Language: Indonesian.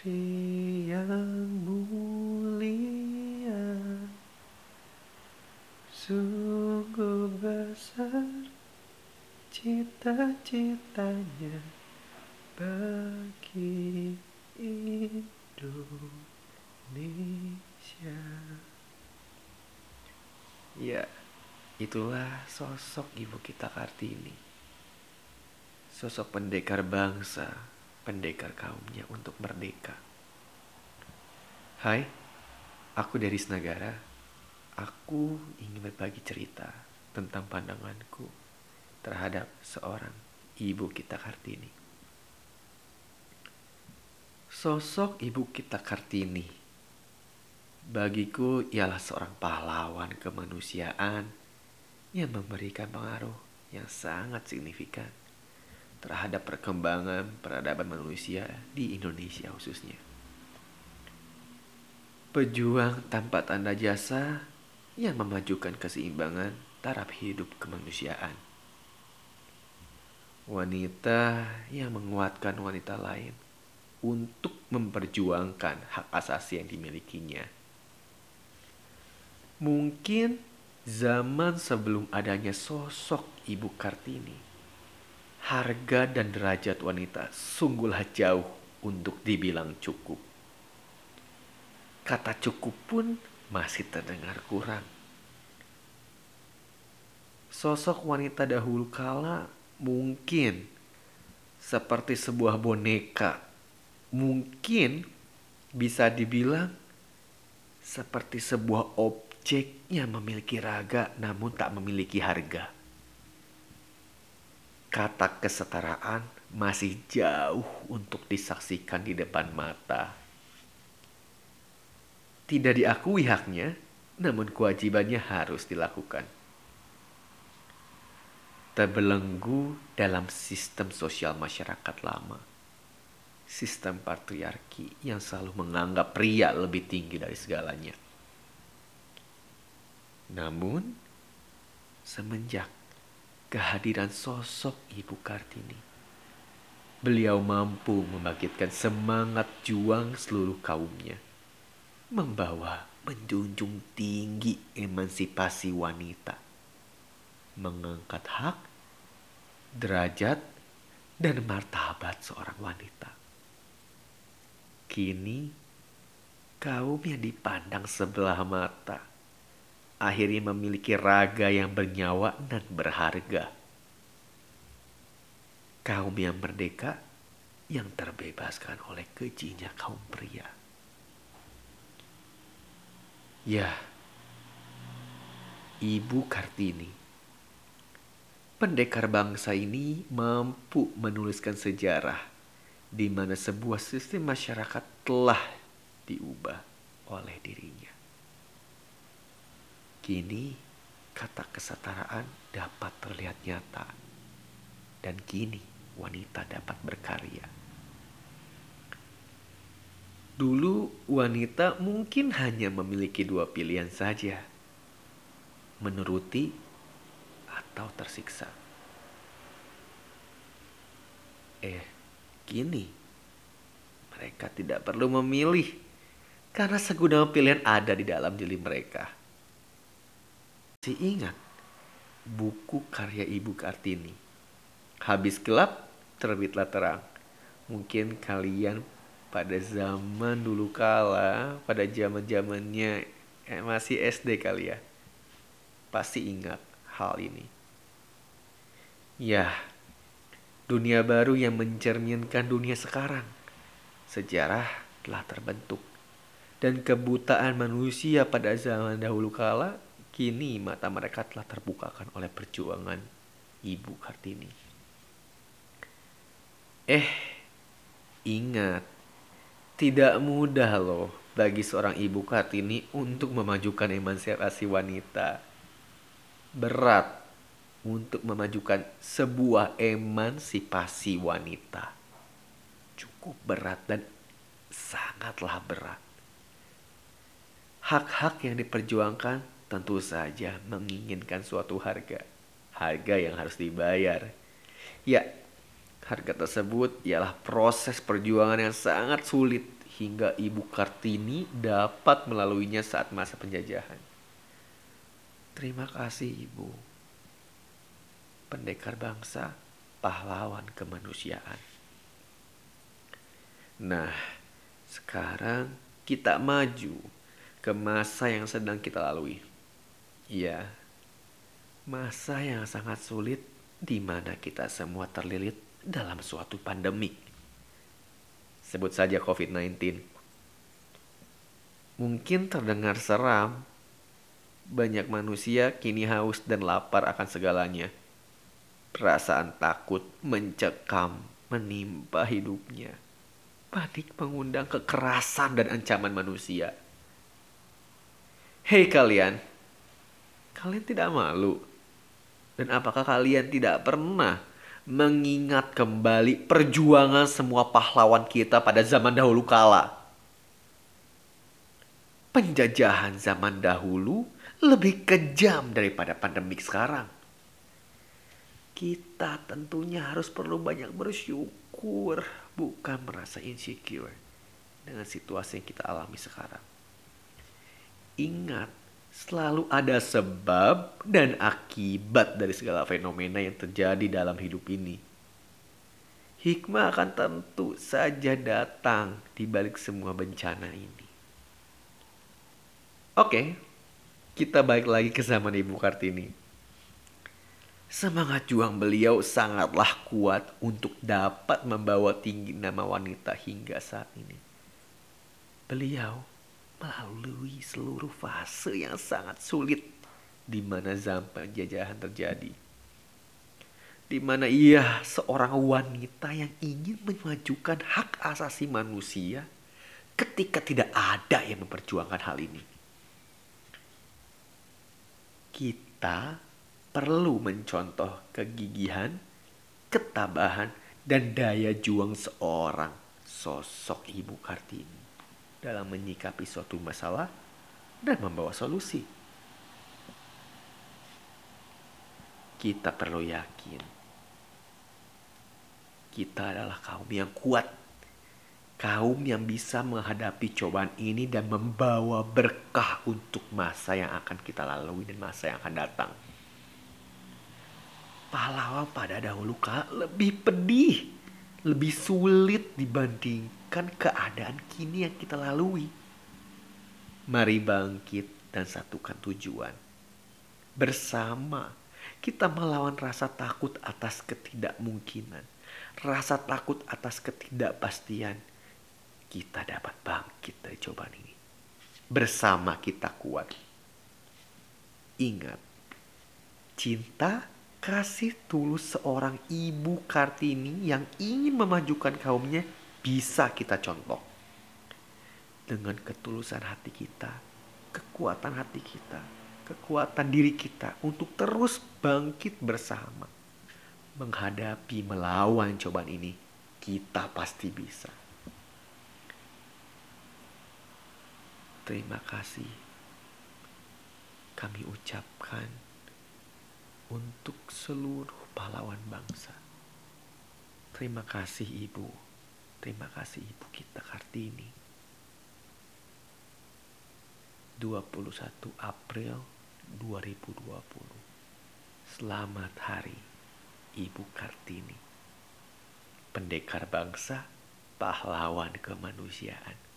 Putri yang mulia. Sungguh besar cita-citanya bagi Indonesia. Ya, itulah sosok ibu kita Kartini. Sosok pendekar bangsa, pendekar kaumnya untuk merdeka. Hai, aku dari Senagara. Aku ingin berbagi cerita tentang pandanganku terhadap seorang ibu kita Kartini. Sosok ibu kita Kartini bagiku ialah seorang pahlawan kemanusiaan yang memberikan pengaruh yang sangat signifikan terhadap perkembangan peradaban manusia di Indonesia khususnya. Pejuang tanpa tanda jasa yang memajukan keseimbangan taraf hidup kemanusiaan. Wanita yang menguatkan wanita lain untuk memperjuangkan hak asasi yang dimilikinya. Mungkin zaman sebelum adanya sosok Ibu Kartini harga dan derajat wanita sungguhlah jauh untuk dibilang cukup. Kata cukup pun masih terdengar kurang. Sosok wanita dahulu kala mungkin seperti sebuah boneka. Mungkin bisa dibilang seperti sebuah objek yang memiliki raga namun tak memiliki harga kata kesetaraan masih jauh untuk disaksikan di depan mata. Tidak diakui haknya, namun kewajibannya harus dilakukan. Terbelenggu dalam sistem sosial masyarakat lama, sistem patriarki yang selalu menganggap pria lebih tinggi dari segalanya. Namun, semenjak kehadiran sosok Ibu Kartini. Beliau mampu membangkitkan semangat juang seluruh kaumnya, membawa menjunjung tinggi emansipasi wanita, mengangkat hak, derajat, dan martabat seorang wanita. Kini, kaum yang dipandang sebelah mata akhirnya memiliki raga yang bernyawa dan berharga. Kaum yang merdeka yang terbebaskan oleh kejinya kaum pria. Ya, Ibu Kartini, pendekar bangsa ini mampu menuliskan sejarah di mana sebuah sistem masyarakat telah diubah oleh dirinya. Kini kata kesetaraan dapat terlihat nyata. Dan kini wanita dapat berkarya. Dulu wanita mungkin hanya memiliki dua pilihan saja. Menuruti atau tersiksa. Eh, kini mereka tidak perlu memilih karena segudang pilihan ada di dalam diri mereka. Masih ingat buku karya Ibu Kartini. Habis gelap, terbitlah terang. Mungkin kalian pada zaman dulu kala, pada zaman zamannya eh, masih SD kali ya, pasti ingat hal ini. Ya, dunia baru yang mencerminkan dunia sekarang. Sejarah telah terbentuk. Dan kebutaan manusia pada zaman dahulu kala Kini mata mereka telah terbukakan oleh perjuangan Ibu Kartini. Eh, ingat, tidak mudah loh bagi seorang Ibu Kartini untuk memajukan emansipasi wanita. Berat untuk memajukan sebuah emansipasi wanita. Cukup berat dan sangatlah berat. Hak-hak yang diperjuangkan tentu saja menginginkan suatu harga. Harga yang harus dibayar. Ya, Harga tersebut ialah proses perjuangan yang sangat sulit hingga Ibu Kartini dapat melaluinya saat masa penjajahan. Terima kasih Ibu. Pendekar bangsa, pahlawan kemanusiaan. Nah, sekarang kita maju ke masa yang sedang kita lalui. Iya, masa yang sangat sulit di mana kita semua terlilit dalam suatu pandemik. Sebut saja COVID-19. Mungkin terdengar seram, banyak manusia kini haus dan lapar akan segalanya. Perasaan takut mencekam menimpa hidupnya panik mengundang kekerasan dan ancaman manusia. Hei kalian, kalian tidak malu? Dan apakah kalian tidak pernah mengingat kembali perjuangan semua pahlawan kita pada zaman dahulu kala? Penjajahan zaman dahulu lebih kejam daripada pandemik sekarang. Kita tentunya harus perlu banyak bersyukur bukan merasa insecure dengan situasi yang kita alami sekarang. Ingat, selalu ada sebab dan akibat dari segala fenomena yang terjadi dalam hidup ini. Hikmah akan tentu saja datang di balik semua bencana ini. Oke, kita balik lagi ke zaman Ibu Kartini. Semangat juang beliau sangatlah kuat untuk dapat membawa tinggi nama wanita hingga saat ini. Beliau melalui seluruh fase yang sangat sulit di mana zaman penjajahan terjadi. Di mana ia seorang wanita yang ingin memajukan hak asasi manusia ketika tidak ada yang memperjuangkan hal ini. Kita perlu mencontoh kegigihan, ketabahan, dan daya juang seorang sosok Ibu Kartini dalam menyikapi suatu masalah dan membawa solusi. Kita perlu yakin kita adalah kaum yang kuat, kaum yang bisa menghadapi cobaan ini dan membawa berkah untuk masa yang akan kita lalui dan masa yang akan datang pahlawan pada dahulu kala lebih pedih, lebih sulit dibandingkan keadaan kini yang kita lalui. Mari bangkit dan satukan tujuan. Bersama kita melawan rasa takut atas ketidakmungkinan, rasa takut atas ketidakpastian. Kita dapat bangkit dari cobaan ini. Bersama kita kuat. Ingat, cinta kasih tulus seorang ibu Kartini yang ingin memajukan kaumnya bisa kita contoh. Dengan ketulusan hati kita, kekuatan hati kita, kekuatan diri kita untuk terus bangkit bersama. Menghadapi melawan cobaan ini, kita pasti bisa. Terima kasih kami ucapkan untuk seluruh pahlawan bangsa. Terima kasih Ibu. Terima kasih Ibu kita Kartini. 21 April 2020. Selamat hari Ibu Kartini. Pendekar bangsa, pahlawan kemanusiaan.